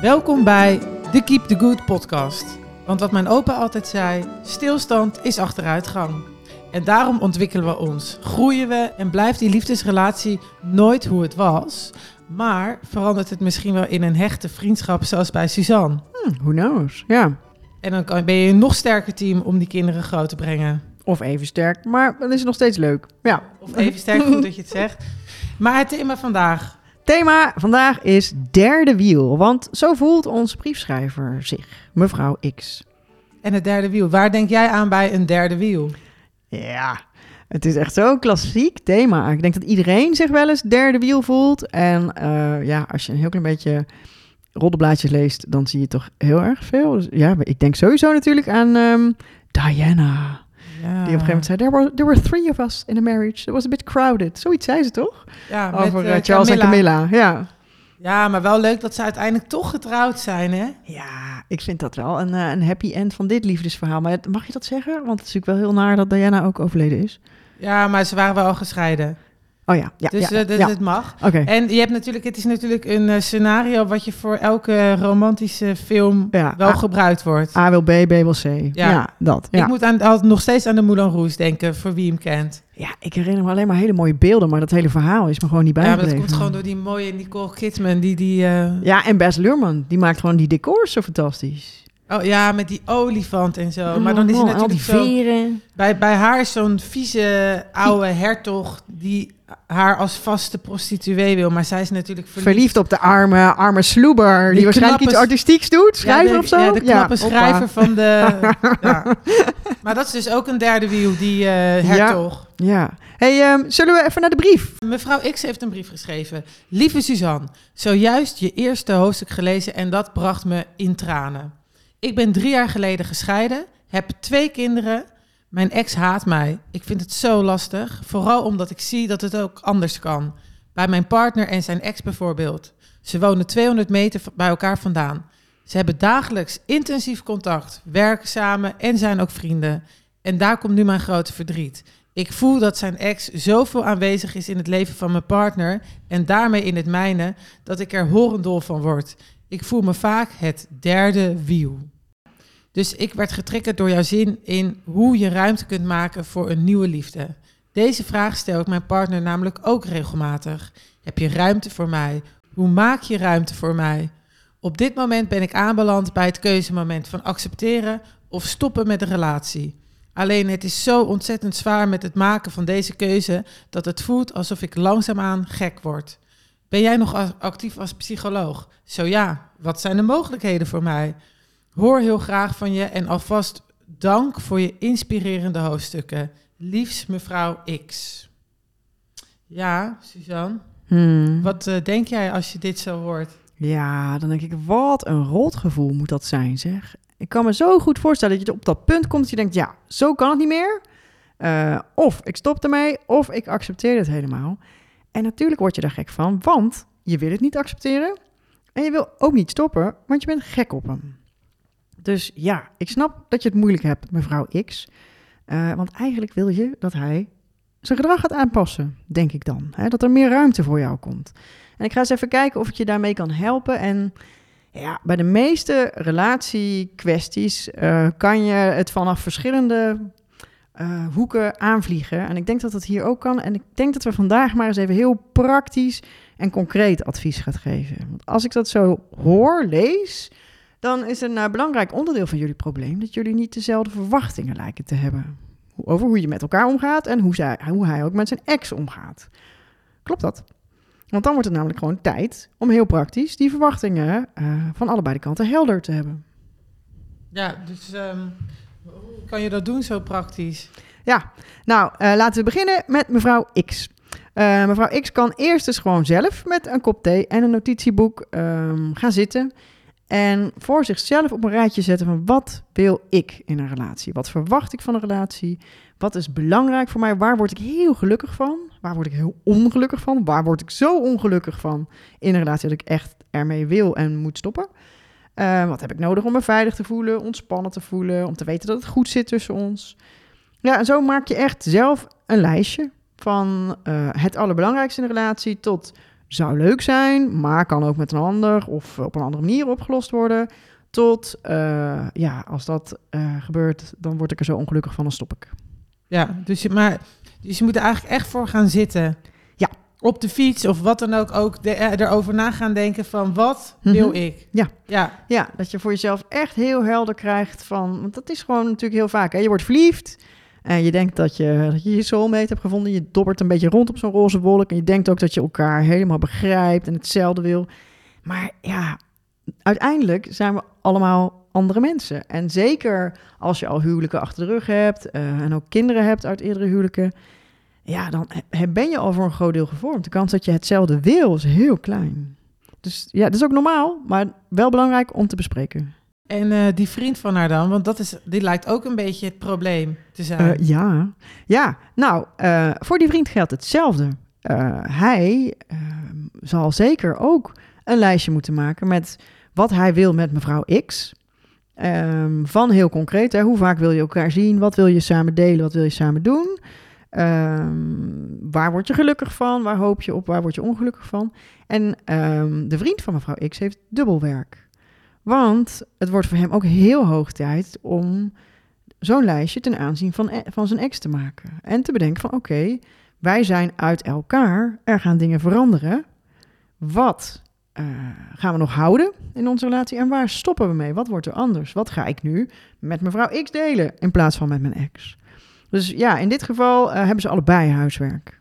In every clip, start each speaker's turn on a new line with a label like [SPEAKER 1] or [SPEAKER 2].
[SPEAKER 1] Welkom bij de Keep the Good podcast. Want wat mijn opa altijd zei, stilstand is achteruitgang. En daarom ontwikkelen we ons, groeien we en blijft die liefdesrelatie nooit hoe het was. Maar verandert het misschien wel in een hechte vriendschap zoals bij Suzanne.
[SPEAKER 2] Hmm, who knows? Ja.
[SPEAKER 1] En dan kan- ben je een nog sterker team om die kinderen groot te brengen.
[SPEAKER 2] Of even sterk, maar dan is het nog steeds leuk. Ja.
[SPEAKER 1] Of even sterk goed dat je het zegt. Maar het thema vandaag.
[SPEAKER 2] Thema vandaag is derde wiel, want zo voelt onze briefschrijver zich, mevrouw X.
[SPEAKER 1] En het derde wiel. Waar denk jij aan bij een derde wiel?
[SPEAKER 2] Ja, het is echt zo'n klassiek thema. Ik denk dat iedereen zich wel eens derde wiel voelt. En eh, ja, als je een heel klein beetje roddelblaadjes leest, dan zie je toch heel erg veel. Dus ja, ik denk sowieso natuurlijk aan ehm, Diana. Die op een gegeven moment zei, there were, there were three of us in a marriage. It was a bit crowded. Zoiets zei ze toch?
[SPEAKER 1] Ja, met,
[SPEAKER 2] Over
[SPEAKER 1] eh,
[SPEAKER 2] eh, Charles en Camilla. Ja.
[SPEAKER 1] Ja, maar wel leuk dat ze uiteindelijk toch getrouwd zijn, hè?
[SPEAKER 2] ja, ik vind dat wel een, eh, een happy end van dit liefdesverhaal. Maar mag je dat zeggen? Want het is natuurlijk wel heel naar dat Diana ook overleden is.
[SPEAKER 1] Ja, maar ze waren wel gescheiden.
[SPEAKER 2] Oh ja, ja,
[SPEAKER 1] dus
[SPEAKER 2] ja,
[SPEAKER 1] eh,
[SPEAKER 2] ja.
[SPEAKER 1] het mag.
[SPEAKER 2] Oké.
[SPEAKER 1] En je hebt natuurlijk, het is natuurlijk een eh, scenario wat je voor elke romantische film
[SPEAKER 2] Ja,
[SPEAKER 1] wel
[SPEAKER 2] A-
[SPEAKER 1] gebruikt wordt.
[SPEAKER 2] A wil B, B wil C. Ja, dat. Ja.
[SPEAKER 1] Ik moet aan, al- nog steeds aan de Moulin Rouge denken, voor wie hem kent.
[SPEAKER 2] ja, ik herinner me alleen maar hele mooie beelden, maar dat hele verhaal is me gewoon niet
[SPEAKER 1] Ja, maar
[SPEAKER 2] bijgebleven.
[SPEAKER 1] dat komt gewoon door die mooie Nicole Kidman, die die... eh,
[SPEAKER 2] Ja, en Bess Luhrmann, die maakt gewoon die decors zo fantastisch.
[SPEAKER 1] Oh ja, met die olifant en zo. maar dan is
[SPEAKER 2] Oh,
[SPEAKER 1] het
[SPEAKER 2] al die
[SPEAKER 1] natuurlijk zo... Bij, bij haar is zo'n vieze oude hertog die haar als vaste prostituee wil. Maar zij is natuurlijk verliefd.
[SPEAKER 2] Verliefd op de arme, arme sloeber, die,
[SPEAKER 1] Die
[SPEAKER 2] waarschijnlijk iets artistieks doet, schrijver
[SPEAKER 1] ja, de,
[SPEAKER 2] of zo.
[SPEAKER 1] Ja, de knappe schrijver van de... ja. Maar dat is dus ook een derde wiel, die eh, hertog.
[SPEAKER 2] Ja. hey, ehm, zullen we even naar de brief?
[SPEAKER 1] Mevrouw X heeft een brief geschreven. Lieve Suzanne, zojuist je eerste hoofdstuk gelezen en dat bracht me in tranen. Ik ben drie jaar geleden gescheiden, heb twee kinderen. Mijn ex haat mij. Ik vind het zo lastig, vooral omdat ik zie dat het ook anders kan. Bij mijn partner en zijn ex bijvoorbeeld. Ze wonen 200 meter bij elkaar vandaan. Ze hebben dagelijks intensief contact, werken samen en zijn ook vrienden. En daar komt nu mijn grote verdriet. Ik voel dat zijn ex zoveel aanwezig is in het leven van mijn partner en daarmee in het mijne, dat ik er horendol van word. Ik voel me vaak het derde wiel. Dus ik werd getriggerd door jouw zin in hoe je ruimte kunt maken voor een nieuwe liefde. Deze vraag stel ik mijn partner namelijk ook regelmatig. Heb je ruimte voor mij? Hoe maak je ruimte voor mij? Op dit moment ben ik aanbeland bij het keuzemoment van accepteren of stoppen met de relatie. Alleen het is zo ontzettend zwaar met het maken van deze keuze dat het voelt alsof ik langzaamaan gek word. Ben jij nog actief als psycholoog? Zo ja, wat zijn de mogelijkheden voor mij? Hoor heel graag van je en alvast dank voor je inspirerende hoofdstukken. Liefs mevrouw X. Ja, Suzanne,
[SPEAKER 2] Hmm.
[SPEAKER 1] wat eh, denk jij als je dit zo hoort?
[SPEAKER 2] Ja, dan denk ik, wat een rotgevoel moet dat zijn, zeg. Ik kan me zo goed voorstellen dat je op dat punt komt dat je denkt, ja, zo kan het niet meer. Eh, of ik stop ermee, of ik accepteer het helemaal. En natuurlijk word je daar gek van, want je wil het niet accepteren. En je wil ook niet stoppen, want je bent gek op hem. Dus ja, ik snap dat je het moeilijk hebt, mevrouw X. Eh, want eigenlijk wil je dat hij zijn gedrag gaat aanpassen, denk ik dan. Hè? Dat er meer ruimte voor jou komt. En ik ga eens even kijken of ik je daarmee kan helpen. En ja, bij de meeste relatiekwesties eh, kan je het vanaf verschillende eh, hoeken aanvliegen. En ik denk dat dat hier ook kan. En ik denk dat we vandaag maar eens even heel praktisch en concreet advies gaat geven. Want als ik dat zo hoor, lees, dan is een eh, belangrijk onderdeel van jullie probleem dat jullie niet dezelfde verwachtingen lijken te hebben. Over hoe je met elkaar omgaat en hoe, zij, hoe hij ook met zijn ex omgaat. Klopt dat? Want dan wordt het namelijk gewoon tijd om heel praktisch die verwachtingen eh, van allebei de kanten helder te hebben.
[SPEAKER 1] Ja, dus ehm, hoe kan je dat doen zo praktisch?
[SPEAKER 2] Ja, nou eh, laten we beginnen met mevrouw X. Mevrouw X kan eerst dus gewoon zelf met een kop thee en een notitieboek ehm, gaan zitten. En voor zichzelf op een rijtje zetten van wat wil ik in een relatie? Wat verwacht ik van een relatie? Wat is belangrijk voor mij? Waar word ik heel gelukkig van? Waar word ik heel ongelukkig van? Waar word ik zo ongelukkig van in een relatie dat ik echt ermee wil en moet stoppen? Eh, wat heb ik nodig om me veilig te voelen, ontspannen te voelen, om te weten dat het goed zit tussen ons? Ja, en zo maak je echt zelf een lijstje van eh, het allerbelangrijkste in een relatie tot zou leuk zijn, maar kan ook met een ander of op een andere manier opgelost worden. Tot, eh, ja, als dat eh, gebeurt, dan word ik er zo ongelukkig van, dan stop ik.
[SPEAKER 1] Ja, dus je, maar, dus je moet er eigenlijk echt voor gaan zitten.
[SPEAKER 2] Ja.
[SPEAKER 1] Op de fiets of wat dan ook, ook de, eh, erover na gaan denken van wat wil
[SPEAKER 2] Mhm.
[SPEAKER 1] ik?
[SPEAKER 2] Ja.
[SPEAKER 1] Ja,
[SPEAKER 2] Ja, dat je voor jezelf echt heel helder krijgt van... Want dat is gewoon natuurlijk heel vaak. Hè? Je wordt verliefd en je denkt dat je, dat je je soulmate hebt gevonden. Je dobbert een beetje rond op zo'n roze wolk. En je denkt ook dat je elkaar helemaal begrijpt en hetzelfde wil. Maar ja, uiteindelijk zijn we allemaal andere mensen. En zeker als je al huwelijken achter de rug hebt... eh, en ook kinderen hebt uit eerdere huwelijken... Ja, dan ben je al voor een groot deel gevormd. De kans dat je hetzelfde wil is heel klein. Dus ja, dat is ook normaal, maar wel belangrijk om te bespreken.
[SPEAKER 1] En eh, die vriend van haar dan, want dat is, die lijkt ook een beetje het probleem te zijn.
[SPEAKER 2] Eh, ja. ja, nou, eh, voor die vriend geldt hetzelfde. Hij eh, zal zeker ook een lijstje moeten maken met wat hij wil met mevrouw X. Ehm, van heel concreet, hè, hoe vaak wil je elkaar zien? Wat wil je samen delen? Wat wil je samen doen? Ehm, waar word je gelukkig van? Waar hoop je op? Waar word je ongelukkig van? En ehm, de vriend van mevrouw X heeft dubbelwerk. Want het wordt voor hem ook heel hoog tijd om zo'n lijstje ten aanzien van, e- van zijn ex te maken. En te bedenken van oké, wij zijn uit elkaar, er gaan dingen veranderen. Wat eh, gaan we nog houden in onze relatie en waar stoppen we mee? Wat wordt er anders? Wat ga ik nu met mevrouw X delen in plaats van met mijn ex? Dus ja, in dit geval eh, hebben ze allebei huiswerk.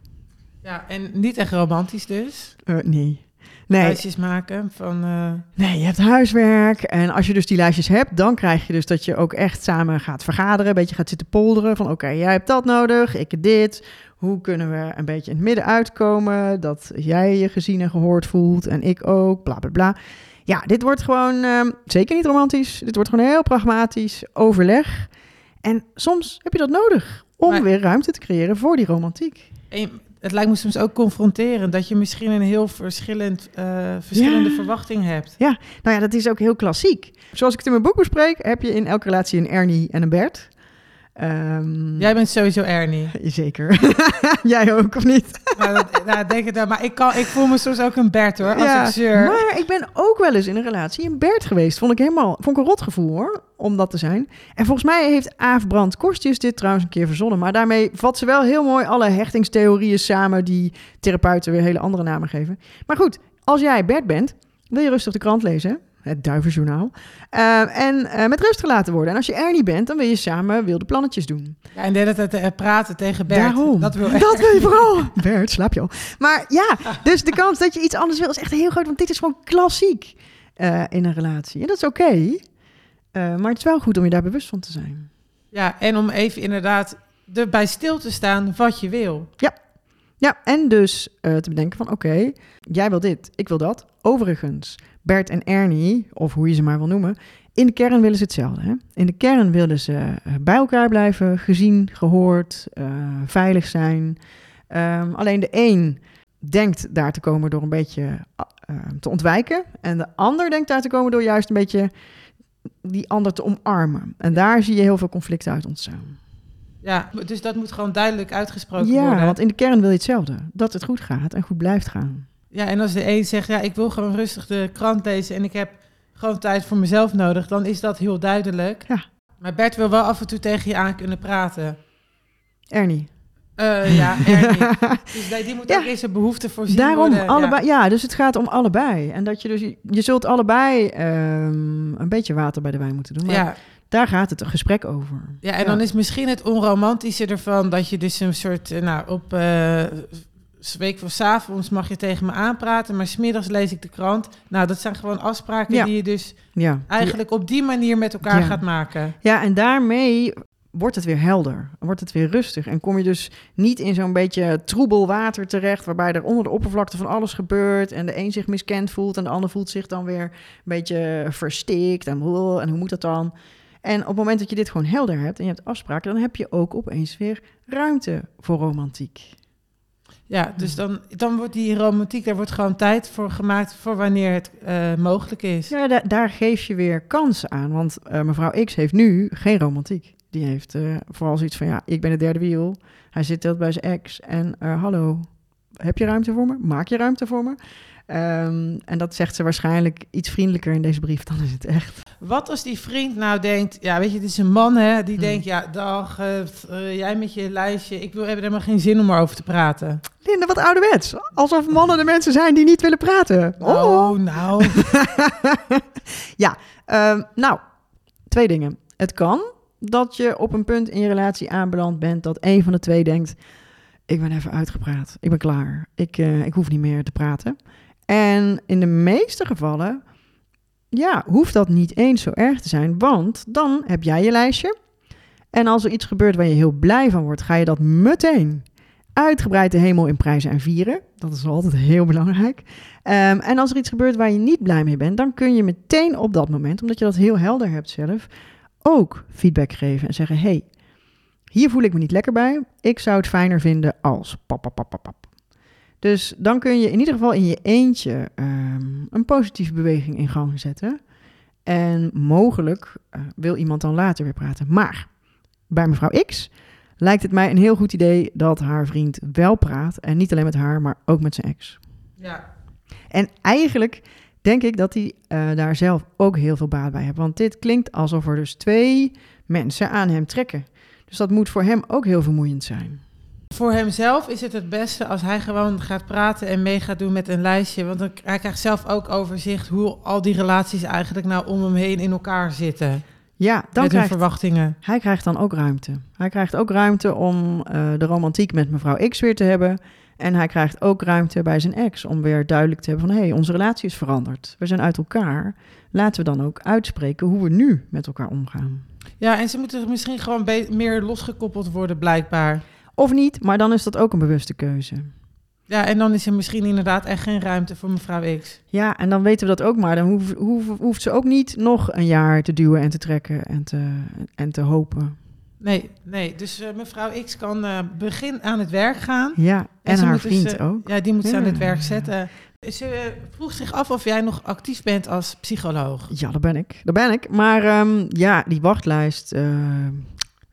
[SPEAKER 1] Ja, en niet echt romantisch dus.
[SPEAKER 2] Eh, nee. Nee,
[SPEAKER 1] Lijstjes maken van... eh,
[SPEAKER 2] Nee, je hebt huiswerk. En als je dus die lijstjes hebt, dan krijg je dus dat je ook echt samen gaat vergaderen. Een beetje gaat zitten polderen. Van oké, jij hebt dat nodig, ik dit. Hoe kunnen we een beetje in het midden uitkomen? Dat jij je gezien en gehoord voelt en ik ook, bla bla bla. Ja, dit wordt gewoon ehm, zeker niet romantisch. Dit wordt gewoon heel pragmatisch overleg. En soms heb je dat nodig om
[SPEAKER 1] Maar-
[SPEAKER 2] weer ruimte te creëren voor die romantiek.
[SPEAKER 1] en het lijkt me soms ook confronterend dat je misschien een heel verschillend, eh, verschillende
[SPEAKER 2] Ja.
[SPEAKER 1] verwachting hebt.
[SPEAKER 2] Nou ja, dat is ook heel klassiek. Zoals ik het in mijn boek bespreek, heb je in elke relatie een Ernie en een Bert. Ehm,
[SPEAKER 1] Jij bent sowieso Ernie.
[SPEAKER 2] Zeker. Jij ook, of niet?
[SPEAKER 1] nou, dat, nou, denk het wel. Maar ik, kan, ik voel me soms ook een Bert hoor, als
[SPEAKER 2] Ja,
[SPEAKER 1] ik zeur.
[SPEAKER 2] Maar ik ben ook wel eens in een relatie een Bert geweest. Vond ik helemaal, vond ik een rotgevoel hoor, om dat te zijn. En volgens mij heeft Aaf Brand Korstjes dit trouwens een keer verzonnen. Maar daarmee vat ze wel heel mooi alle hechtingstheorieën samen die therapeuten weer hele andere namen geven. Maar goed, als jij Bert bent, wil je rustig de krant lezen. Het Duivenjournaal. Eh, en eh, met rust gelaten worden. En als je Ernie bent, dan wil je samen wilde plannetjes doen.
[SPEAKER 1] Ja, en de hele tijd eh, praten tegen Bert.
[SPEAKER 2] Daarom.
[SPEAKER 1] Dat wil
[SPEAKER 2] Dat wil je vooral. Bert, slaap je al. Maar ja, dus de kans dat je iets anders wil is echt heel groot. Want dit is gewoon klassiek in een relatie. En dat is oké. Maar het is wel goed om je daar bewust van te zijn.
[SPEAKER 1] Ja, en om even inderdaad erbij stil te staan wat je wil.
[SPEAKER 2] Ja, en dus eh, te bedenken van oké, jij wil dit, ik wil dat. Overigens, Bert en Ernie, of hoe je ze maar wil noemen, in de kern willen ze hetzelfde. Hè? In de kern willen ze eh, bij elkaar blijven, gezien, gehoord, eh, veilig zijn. Ehm, alleen de een denkt daar te komen door een beetje te ontwijken. En de ander denkt daar te komen door juist een beetje die ander te omarmen. En daar zie je heel veel conflicten uit ontstaan.
[SPEAKER 1] Ja, dus dat moet gewoon duidelijk uitgesproken
[SPEAKER 2] Ja,
[SPEAKER 1] worden.
[SPEAKER 2] want in de kern wil je hetzelfde. Dat het goed gaat en goed blijft gaan.
[SPEAKER 1] Ja, en als de een zegt, ja, ik wil gewoon rustig de krant lezen en ik heb gewoon tijd voor mezelf nodig, dan is dat heel duidelijk.
[SPEAKER 2] Ja.
[SPEAKER 1] Maar Bert wil wel af en toe tegen je aan kunnen praten.
[SPEAKER 2] Ernie.
[SPEAKER 1] Eh, ja, Ernie. Dus die, die moet
[SPEAKER 2] Ja.
[SPEAKER 1] ook in zijn behoefte voorzien
[SPEAKER 2] Daarom
[SPEAKER 1] worden.
[SPEAKER 2] allebei. Ja. dus het gaat om allebei. En dat je dus je zult allebei ehm, een beetje water bij de wijn moeten doen.
[SPEAKER 1] Ja.
[SPEAKER 2] Maar
[SPEAKER 1] Ja.
[SPEAKER 2] Daar gaat het een gesprek over.
[SPEAKER 1] ja, en dan is misschien het onromantische ervan dat je dus een soort, eh, nou, op eh week van 's avonds mag je tegen me aanpraten, maar smiddags lees ik de krant. Nou, dat zijn gewoon afspraken
[SPEAKER 2] Ja.
[SPEAKER 1] die je dus
[SPEAKER 2] Ja.
[SPEAKER 1] eigenlijk op die manier met elkaar
[SPEAKER 2] Ja.
[SPEAKER 1] gaat maken.
[SPEAKER 2] ja, en daarmee wordt het weer helder. Wordt het weer rustig. En kom je dus niet in zo'n beetje troebel water terecht... waarbij er onder de oppervlakte van alles gebeurt... en de een zich miskend voelt en de ander voelt zich dan weer... een beetje verstikt en, "Wow, en hoe moet dat dan? En op het moment dat je dit gewoon helder hebt en je hebt afspraken... dan heb je ook opeens weer ruimte voor romantiek.
[SPEAKER 1] Ja, dus dan, dan wordt die romantiek, daar wordt gewoon tijd voor gemaakt voor wanneer het eh, mogelijk is.
[SPEAKER 2] Ja, da- daar geef je weer kansen aan. Want eh, mevrouw X heeft nu geen romantiek. Die heeft eh, vooral zoiets van, ja, ik ben het derde wiel. Hij zit dat bij zijn ex. En hallo, heb je ruimte voor me? Maak je ruimte voor me? Ehm, en dat zegt ze waarschijnlijk iets vriendelijker in deze brief dan is het echt.
[SPEAKER 1] Wat als die vriend nou denkt, ja, weet je, het is een man, hè, die
[SPEAKER 2] Hmm.
[SPEAKER 1] denkt, ja, dag, eh, eh, jij met je lijstje, ik wil, heb er helemaal geen zin om erover te praten.
[SPEAKER 2] Linda, wat ouderwets. Alsof mannen de mensen zijn die niet willen praten.
[SPEAKER 1] Oh, nou.
[SPEAKER 2] Ehm, nou, twee dingen. Het kan dat je op een punt in je relatie aanbeland bent dat een van de twee denkt: ik ben even uitgepraat, ik ben klaar, ik, eh, ik hoef niet meer te praten. En in de meeste gevallen, ja, hoeft dat niet eens zo erg te zijn, want dan heb jij je lijstje. En als er iets gebeurt waar je heel blij van wordt, ga je dat meteen uitgebreid de hemel in prijzen en vieren. Dat is altijd heel belangrijk. Ehm, en als er iets gebeurt waar je niet blij mee bent, dan kun je meteen op dat moment, omdat je dat heel helder hebt zelf, ook feedback geven en zeggen: hey, hier voel ik me niet lekker bij. Ik zou het fijner vinden als. Dus dan kun je in ieder geval in je eentje ehm, een positieve beweging in gang zetten. En mogelijk eh, wil iemand dan later weer praten. Maar bij mevrouw X lijkt het mij een heel goed idee dat haar vriend wel praat. En niet alleen met haar, maar ook met zijn ex.
[SPEAKER 1] Ja.
[SPEAKER 2] En eigenlijk denk ik dat hij eh, daar zelf ook heel veel baat bij heeft. Want dit klinkt alsof er dus twee mensen aan hem trekken. Dus dat moet voor hem ook heel vermoeiend zijn.
[SPEAKER 1] Voor hemzelf is het het beste als hij gewoon gaat praten en mee gaat doen met een lijstje. Want dan, hij krijgt zelf ook overzicht hoe al die relaties eigenlijk nou om hem heen in elkaar zitten.
[SPEAKER 2] Ja, dan
[SPEAKER 1] met hun
[SPEAKER 2] krijgt,
[SPEAKER 1] verwachtingen.
[SPEAKER 2] hij krijgt dan ook ruimte. Hij krijgt ook ruimte om eh, de romantiek met mevrouw X weer te hebben. En hij krijgt ook ruimte bij zijn ex om weer duidelijk te hebben van... hé, hey, onze relatie is veranderd. We zijn uit elkaar. Laten we dan ook uitspreken hoe we nu met elkaar omgaan.
[SPEAKER 1] Ja, en ze moeten misschien gewoon meer losgekoppeld worden, blijkbaar.
[SPEAKER 2] Of niet, maar dan is dat ook een bewuste keuze.
[SPEAKER 1] Ja, en dan is er misschien inderdaad echt geen ruimte voor mevrouw X.
[SPEAKER 2] Ja, en dan weten we dat ook maar. Dan hoeft, hoeft, hoeft ze ook niet nog een jaar te duwen en te trekken en te, en te hopen.
[SPEAKER 1] Nee, nee. Dus eh, mevrouw X kan eh, begin aan het werk gaan.
[SPEAKER 2] Ja, en,
[SPEAKER 1] ze
[SPEAKER 2] haar
[SPEAKER 1] moet dus,
[SPEAKER 2] vriend
[SPEAKER 1] eh,
[SPEAKER 2] ook.
[SPEAKER 1] Ja, die moet ze aan het werk zetten. Ze vroeg zich af of jij nog actief bent als psycholoog.
[SPEAKER 2] Ja, daar ben ik. Daar ben ik. Maar ehm, ja, die wachtlijst,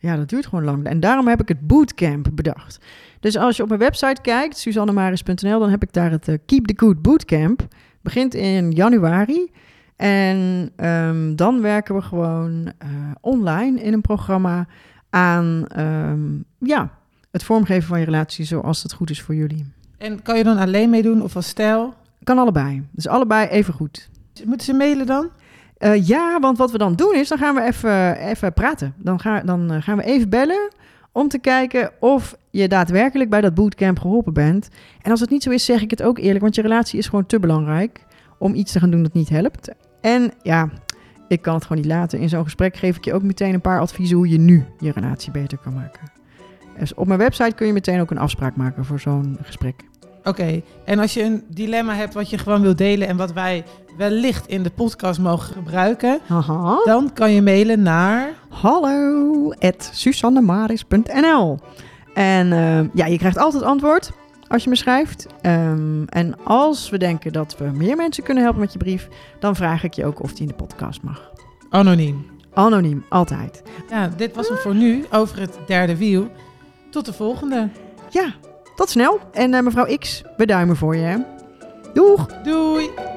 [SPEAKER 2] ja, dat duurt gewoon lang. En daarom heb ik het bootcamp bedacht. Dus als je op mijn website kijkt, suzannemaris.nl, dan heb ik daar het eh, Keep the Good Bootcamp. Begint in januari. En ehm, dan werken we gewoon eh, online in een programma aan ehm, ja, het vormgeven van je relatie zoals het goed is voor jullie.
[SPEAKER 1] En kan je dan alleen meedoen of als stijl?
[SPEAKER 2] Kan allebei. Dus allebei even goed.
[SPEAKER 1] Moeten ze mailen dan?
[SPEAKER 2] Eh, ja, want wat we dan doen is, dan gaan we even, even praten. Dan, ga, dan eh, gaan we even bellen om te kijken of je daadwerkelijk bij dat bootcamp geholpen bent. En als het niet zo is, zeg ik het ook eerlijk, want je relatie is gewoon te belangrijk om iets te gaan doen dat niet helpt. En ja, ik kan het gewoon niet laten. In zo'n gesprek geef ik je ook meteen een paar adviezen hoe je nu je relatie beter kan maken. Dus op mijn website kun je meteen ook een afspraak maken voor zo'n gesprek.
[SPEAKER 1] Oké. En als je een dilemma hebt wat je gewoon wilt delen en wat wij wellicht in de podcast mogen gebruiken, dan kan je mailen naar.
[SPEAKER 2] hallo at susannemaris.nl. En eh, ja, je krijgt altijd antwoord als je me schrijft. Ehm, en als we denken dat we meer mensen kunnen helpen met je brief, dan vraag ik je ook of die in de podcast mag.
[SPEAKER 1] Anoniem.
[SPEAKER 2] Anoniem, altijd.
[SPEAKER 1] Ja, dit was hem voor nu over het derde wiel. Tot de volgende.
[SPEAKER 2] Ja, tot snel. En eh, mevrouw X, we duimen voor je. Doeg!
[SPEAKER 1] Doei!